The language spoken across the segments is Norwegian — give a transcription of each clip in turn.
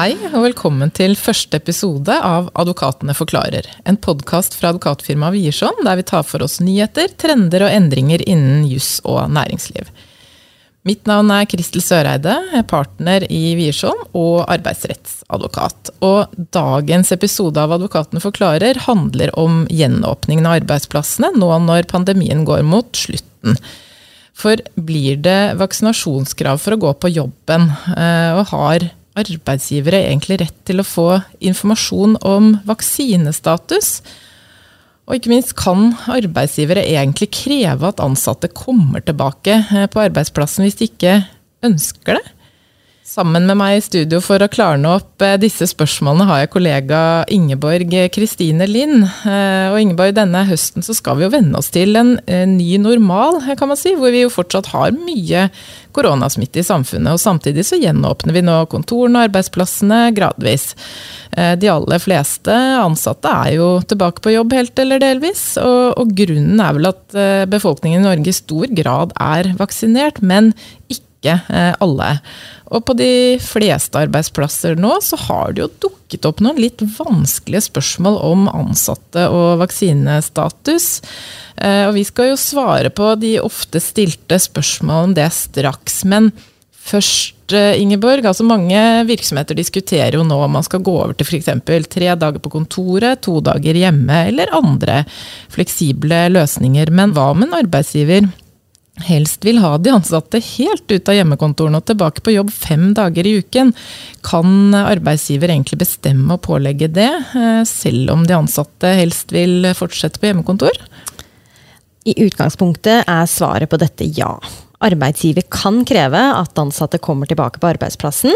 Hei og velkommen til første episode av Advokatene forklarer. En podkast fra advokatfirmaet Wiersson der vi tar for oss nyheter, trender og endringer innen juss og næringsliv. Mitt navn er Kristel Søreide, partner i Wiersson og arbeidsrettsadvokat. Og dagens episode av Advokatene forklarer handler om gjenåpningen av arbeidsplassene nå når pandemien går mot slutten. For blir det vaksinasjonskrav for å gå på jobben, eh, og har arbeidsgivere egentlig rett til å få informasjon om vaksinestatus? Og ikke minst, kan arbeidsgivere egentlig kreve at ansatte kommer tilbake eh, på arbeidsplassen hvis de ikke ønsker det? Sammen med meg i studio for å klarne opp eh, disse spørsmålene har jeg kollega Ingeborg Kristine Lind. Eh, og Ingeborg, denne høsten så skal vi jo venne oss til en ny normal, kan man si. Hvor vi jo fortsatt har mye koronasmitte i samfunnet. Og samtidig så gjenåpner vi nå kontorene og arbeidsplassene gradvis. Eh, de aller fleste ansatte er jo tilbake på jobb helt eller delvis. Og, og grunnen er vel at befolkningen i Norge i stor grad er vaksinert, men ikke alle. Og på de fleste arbeidsplasser nå så har det jo dukket opp noen litt vanskelige spørsmål om ansatte og vaksinestatus. Eh, og vi skal jo svare på de ofte stilte spørsmålene om det straks. Men først, eh, Ingeborg. altså Mange virksomheter diskuterer jo nå om man skal gå over til f.eks. tre dager på kontoret, to dager hjemme, eller andre fleksible løsninger. Men hva med en arbeidsgiver helst vil ha de ansatte helt ut av hjemmekontorene og tilbake på jobb fem dager i uken, kan arbeidsgiver egentlig bestemme å pålegge det, eh, selv om de ansatte helst vil fortsette på hjemmekontor? I utgangspunktet er svaret på dette ja. Arbeidsgiver kan kreve at ansatte kommer tilbake på arbeidsplassen.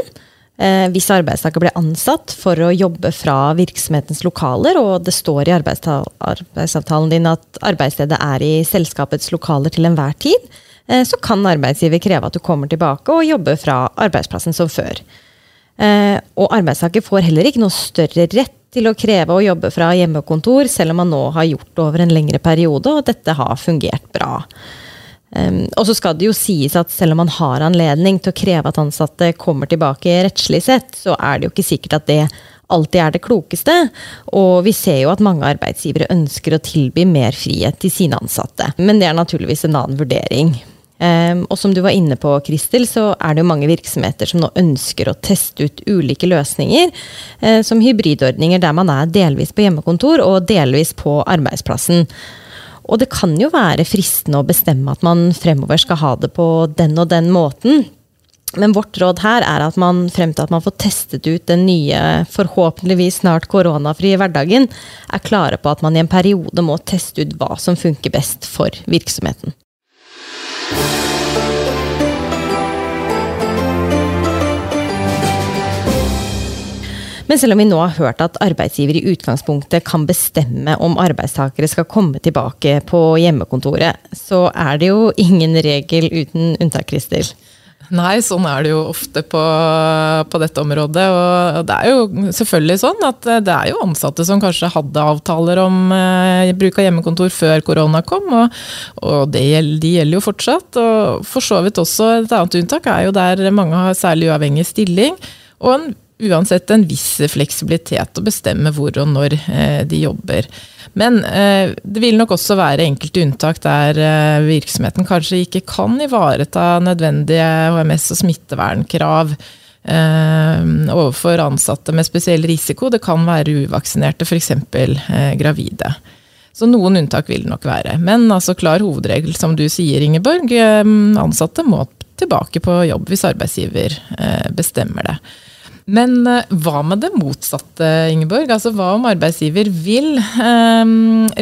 Eh, hvis arbeidstaker blir ansatt for å jobbe fra virksomhetens lokaler, og det står i arbeidsavtalen din at arbeidsstedet er i selskapets lokaler til enhver tid, eh, så kan arbeidsgiver kreve at du kommer tilbake og jobber fra arbeidsplassen som før. Eh, og arbeidstaker får heller ikke noe større rett til å kreve å jobbe fra hjemmekontor, selv om man nå har gjort det over en lengre periode, og dette har fungert bra. Um, og så skal det jo sies at selv om man har anledning til å kreve at ansatte kommer tilbake rettslig sett, så er det jo ikke sikkert at det alltid er det klokeste. Og vi ser jo at mange arbeidsgivere ønsker å tilby mer frihet til sine ansatte. Men det er naturligvis en annen vurdering. Um, og som du var inne på, Kristel, så er det jo mange virksomheter som nå ønsker å teste ut ulike løsninger, uh, som hybridordninger der man er delvis på hjemmekontor og delvis på arbeidsplassen. Og det kan jo være fristende å bestemme at man fremover skal ha det på den og den måten. Men vårt råd her er at man frem til at man får testet ut den nye, forhåpentligvis snart koronafrie hverdagen, er klare på at man i en periode må teste ut hva som funker best for virksomheten. Men selv om vi nå har hørt at arbeidsgiver i utgangspunktet kan bestemme om arbeidstakere skal komme tilbake på hjemmekontoret, så er det jo ingen regel uten unntak, Kristel. Nei, sånn er det jo ofte på, på, dette området. Og det er jo selvfølgelig sånn at det er jo ansatte som kanskje hadde avtaler om eh, bruk av hjemmekontor før korona kom, og, og det, de gjelder jo fortsatt. Og for så vidt også et annet unntak er jo der mange har særlig uavhengig stilling. Og en uansett en viss fleksibilitet å bestemme hvor og når eh, de jobber. Men eh, det vil nok også være enkelte unntak der eh, virksomheten kanskje ikke kan ivareta nødvendige HMS- og smittevernkrav overfor ansatte med spesiell risiko. Det kan være uvaksinerte, f.eks. gravide. Så noen unntak vil det nok være. Men altså klar hovedregel, som du sier, Ingeborg. Ansatte må tilbake på jobb hvis arbeidsgiver bestemmer det. Men eh, hva med det motsatte, Ingeborg? Altså, hva om arbeidsgiver vil eh,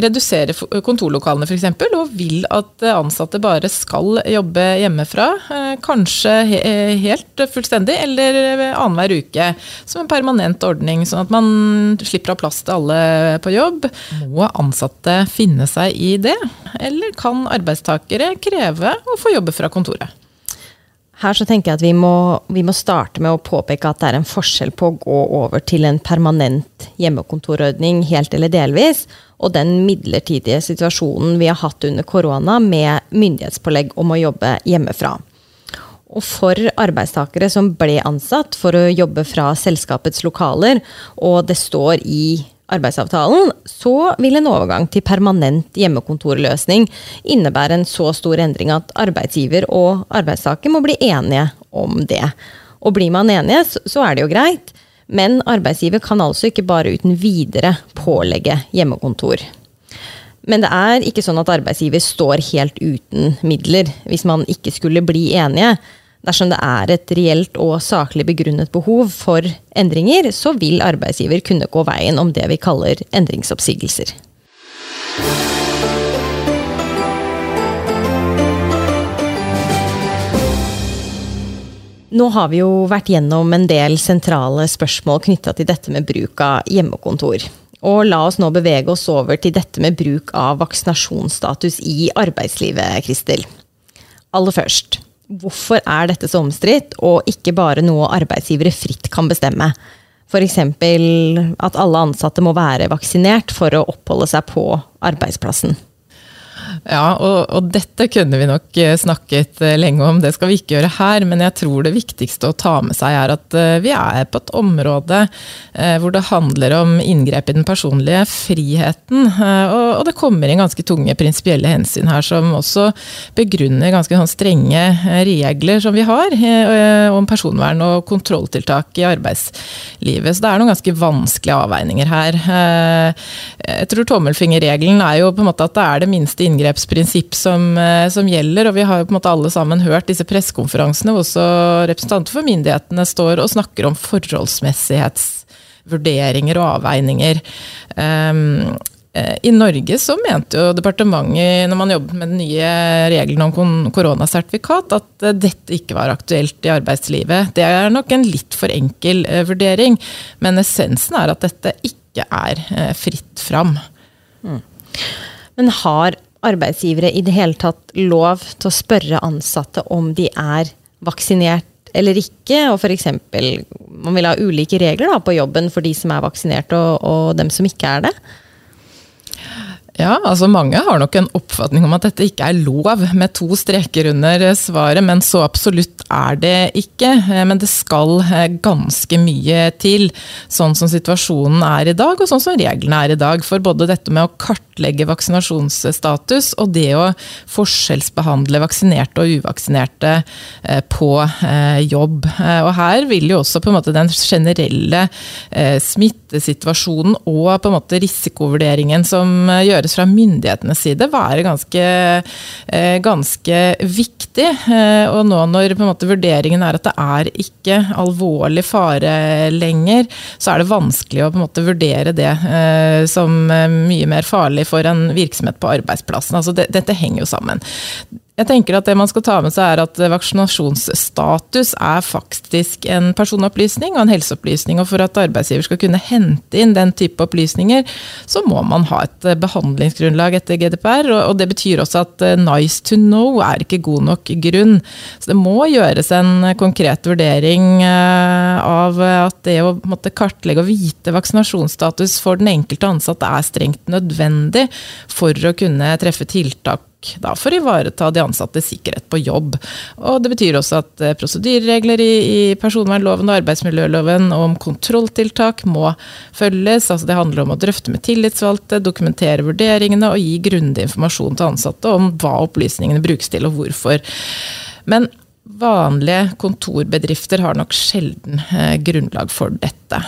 redusere kontorlokalene f.eks., og vil at ansatte bare skal jobbe hjemmefra? Eh, kanskje he helt fullstendig, eller annenhver uke. Som en permanent ordning, sånn at man slipper å ha plass til alle på jobb. Må ansatte finne seg i det, eller kan arbeidstakere kreve å få jobbe fra kontoret? Her så tenker jeg at vi må, vi må, starte med å påpeke at det er en forskjell på å gå over til en permanent hjemmekontorordning helt eller delvis, og den midlertidige situasjonen vi har hatt under korona med myndighetspålegg om å jobbe hjemmefra. Og for arbeidstakere som ble ansatt for å jobbe fra selskapets lokaler, og det står i arbeidsavtalen, så vil en overgang til permanent hjemmekontorløsning innebære en så stor endring at arbeidsgiver og arbeidstaker må bli enige om det. Og blir man enige, så er det jo greit, men arbeidsgiver kan altså ikke bare uten videre pålegge hjemmekontor. Men det er ikke sånn at arbeidsgiver står helt uten midler hvis man ikke skulle bli enige. Dersom det er et reelt og saklig begrunnet behov for endringer, så vil arbeidsgiver kunne gå veien om det vi kaller endringsoppsigelser. Nå har vi jo vært gjennom en del sentrale spørsmål knytta til dette med bruk av hjemmekontor. Og la oss nå bevege oss over til dette med bruk av vaksinasjonsstatus i arbeidslivet, Kristel. Aller først, hvorfor er dette så omstridt, og ikke bare noe arbeidsgivere fritt kan bestemme? F.eks. at alle ansatte må være vaksinert for å oppholde seg på arbeidsplassen. Ja, og, og, dette kunne vi nok eh, snakket eh, lenge om, det skal vi ikke gjøre her. Men jeg tror det viktigste å ta med seg er at eh, vi er på et område hvor det handler om inngrep i den personlige friheten. Og, og det kommer inn ganske tunge prinsipielle hensyn her som også begrunner ganske sånn strenge regler som vi har om personvern og kontrolltiltak i arbeidslivet. Så det er noen ganske vanskelige avveininger her. Jeg tror tommelfingerregelen er jo på en måte at det er det minste inngrepet inngrepsprinsipp som, eh, som, gjelder. Og vi har jo på en måte alle sammen hørt disse pressekonferansene hvor også representanter for myndighetene står og snakker om forholdsmessighetsvurderinger og avveininger. Um, i Norge så mente jo departementet, når man jobbet med den nye reglene om koronasertifikat, at dette ikke var aktuelt i arbeidslivet. Det er nok en litt for enkel vurdering, men essensen er at dette ikke er fritt fram. Mm. Men har arbeidsgivere i det hele tatt lov til å spørre ansatte om de er vaksinert eller ikke? Og f.eks. man vil ha ulike regler da, på jobben for de som er vaksinert og, og dem som ikke er det? Ja, altså Mange har nok en oppfatning om at dette ikke er lov, med to streker under svaret, men så absolutt er det ikke. Eh, men det skal eh, ganske mye til, sånn som situasjonen er i dag, og sånn som reglene er i dag. For både dette med å kartlegge vaksinasjonsstatus og det å forskjellsbehandle vaksinerte og uvaksinerte eh, på jobb. Og her vil jo også på en måte den generelle smittesituasjonen og på en måte risikovurderingen som gjøres gjøres fra myndighetenes side, være ganske, eh, ganske viktig. Eh, og nå når måte, vurderingen er at det er ikke alvorlig fare lenger, så er det vanskelig å måte, vurdere det eh, som mye mer farlig for en virksomhet på arbeidsplassen. Altså, det, dette henger jo sammen. Jeg tenker at Det man skal ta med seg er at vaksinasjonsstatus er faktisk en personopplysning og en helseopplysning. og For at arbeidsgiver skal kunne hente inn den type opplysninger, så må man ha et behandlingsgrunnlag etter GDPR. og Det betyr også at eh, nice to know er ikke god nok grunn. Så Det må gjøres en konkret vurdering eh, av at det å kartlegge og vite vaksinasjonsstatus for den enkelte ansatte er strengt nødvendig for å kunne treffe tiltak da, for å ivareta de ansattes sikkerhet på jobb. Og Det betyr også at eh, prosedyreregler i, i personvernloven og arbeidsmiljøloven om kontrolltiltak må følges. altså Det handler om å drøfte med tillitsvalgte, dokumentere vurderingene og gi grundig informasjon til ansatte om hva opplysningene brukes til og hvorfor. Men vanlige kontorbedrifter har nok sjelden eh, grunnlag for dette.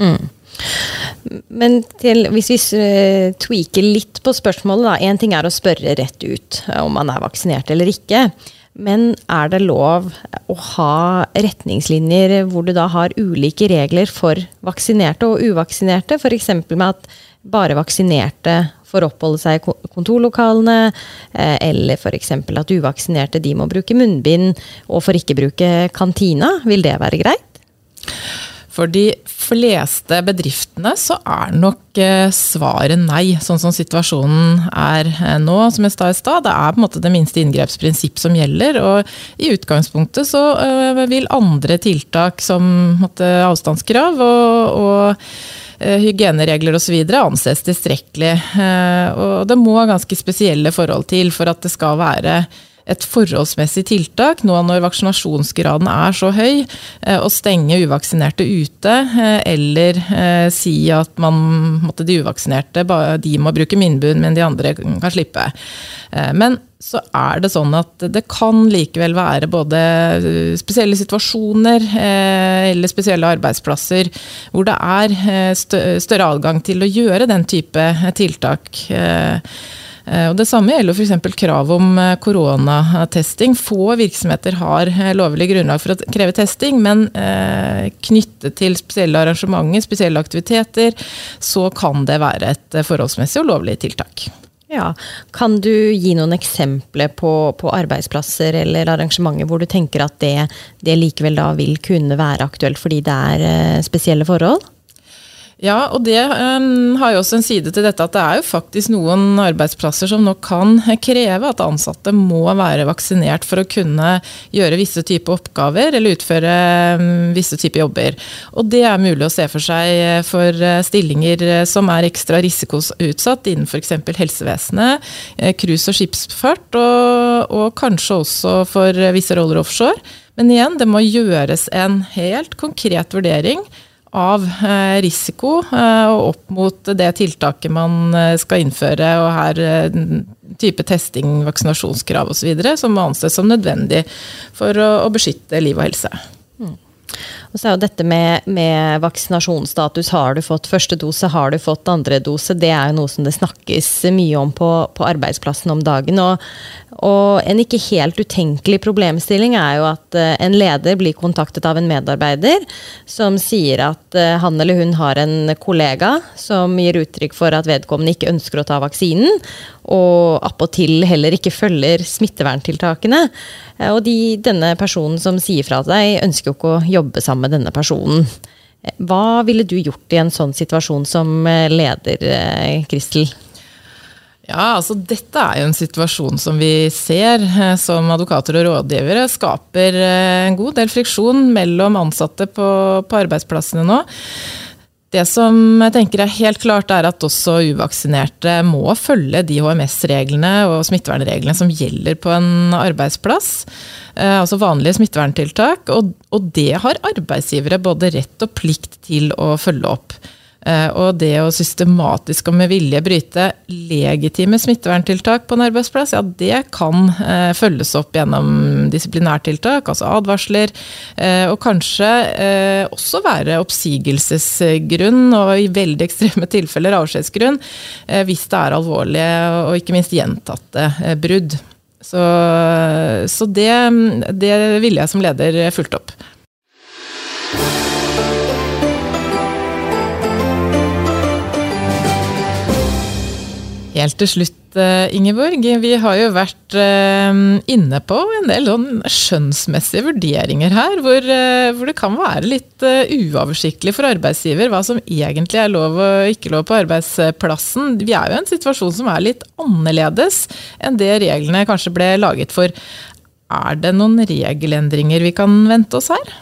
Mm. Men til, hvis vi uh, tweaker litt på spørsmålet. Én ting er å spørre rett ut uh, om man er vaksinert eller ikke. Men er det lov å ha retningslinjer hvor du da har ulike regler for vaksinerte og uvaksinerte? F.eks. med at bare vaksinerte får oppholde seg i kontorlokalene, uh, eller f.eks. at uvaksinerte de må bruke munnbind og får ikke bruke kantina. Vil det være greit? For de fleste bedriftene så er nok eh, svaret nei, sånn som situasjonen er eh, nå. Som jeg sa i stad, det er på en måte det minste inngrepsprinsipp som gjelder. Og i utgangspunktet så eh, vil andre tiltak som måtte, avstandskrav og, og hygieneregler osv. anses tilstrekkelig. Og det må ganske spesielle forhold til for at det skal være et forholdsmessig tiltak nå når vaksinasjonsgraden er så høy, å stenge uvaksinerte ute, eller si at man de uvaksinerte de må bruke munnbind, men de andre kan slippe. Men så er det sånn at det kan likevel være både spesielle situasjoner eller spesielle arbeidsplasser hvor det er større adgang til å gjøre den type tiltak. Og Det samme gjelder f.eks. krav om koronatesting. Få virksomheter har lovlig grunnlag for å kreve testing, men knyttet til spesielle arrangementer, spesielle aktiviteter, så kan det være et forholdsmessig og lovlig tiltak. Ja, Kan du gi noen eksempler på, på, arbeidsplasser eller arrangementer hvor du tenker at det, det likevel da vil kunne være aktuelt fordi det er spesielle forhold? Ja, og det um, har jo også en side til dette at det er jo faktisk noen arbeidsplasser som nå kan kreve at ansatte må være vaksinert for å kunne gjøre visse typer oppgaver eller utføre um, visse typer jobber. Og det er mulig å se for seg for stillinger som er ekstra risikoutsatt innen f.eks. helsevesenet, cruise og skipsfart, og, og kanskje også for visse roller offshore. Men igjen, det må gjøres en helt konkret vurdering av eh, risiko eh, og opp mot det tiltaket man eh, skal innføre. og her type testing, vaksinasjonskrav osv. som må anses som nødvendig for å, beskytte liv og helse. Mm. Og så er jo dette med, med, vaksinasjonsstatus. Har du fått første dose, har du fått andre dose? Det er jo noe som det snakkes mye om på, på arbeidsplassen om dagen. Og, og, en ikke helt utenkelig problemstilling er jo at uh, en leder blir kontaktet av en medarbeider som sier at uh, han eller hun har en kollega som gir uttrykk for at vedkommende ikke ønsker å ta vaksinen, og appåtil heller ikke følger smitteverntiltakene. Uh, og de, denne personen som sier fra til deg, ønsker jo ikke å jobbe sammen med denne personen. Hva ville du gjort i en sånn situasjon som eh, leder, eh, Kristel? Ja, altså Dette er jo en situasjon som vi ser eh, som advokater og rådgivere skaper en god del friksjon mellom ansatte på, på arbeidsplassene nå. Det som jeg tenker er helt klart, er at også uvaksinerte må følge de HMS-reglene og smittevernreglene som gjelder på en arbeidsplass. Eh, altså vanlige smitteverntiltak. Og, og det har arbeidsgivere både rett og plikt til å følge opp. Eh, og det å systematisk og med vilje bryte legitime smitteverntiltak på en arbeidsplass, ja, det kan eh, følges opp gjennom disiplinærtiltak, altså advarsler. Eh, og kanskje også være oppsigelsesgrunn, og i veldig ekstreme tilfeller avskjedsgrunn, hvis det er alvorlige og ikke minst gjentatte brudd. Så, så det, det ville jeg som leder fulgt opp. Helt til slutt, eh, Ingeborg. Vi har jo vært eh, inne på en del sånn skjønnsmessige vurderinger her, hvor, eh, hvor, det kan være litt uoversiktlig for arbeidsgiver hva som egentlig er lov og ikke lov på arbeidsplassen. Vi er jo i en situasjon som er litt annerledes enn det reglene kanskje ble laget for. Er det noen regelendringer vi kan vente oss her?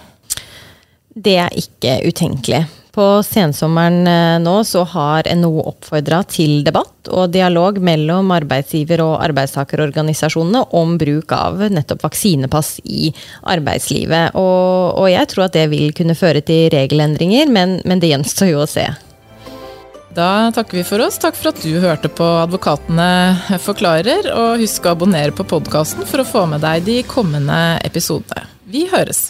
Det er ikke utenkelig. På sensommeren eh, nå så har NHO oppfordra til debatt og dialog mellom arbeidsgiver- og arbeidstakerorganisasjonene om bruk av nettopp vaksinepass i arbeidslivet. Og, og jeg tror at det vil kunne føre til regelendringer, men, men det gjenstår jo å se. Da takker vi for oss. Takk for at du hørte på Advokatene forklarer. Og husk å abonnere på podkasten for å få med deg de kommende episodene. Vi høres!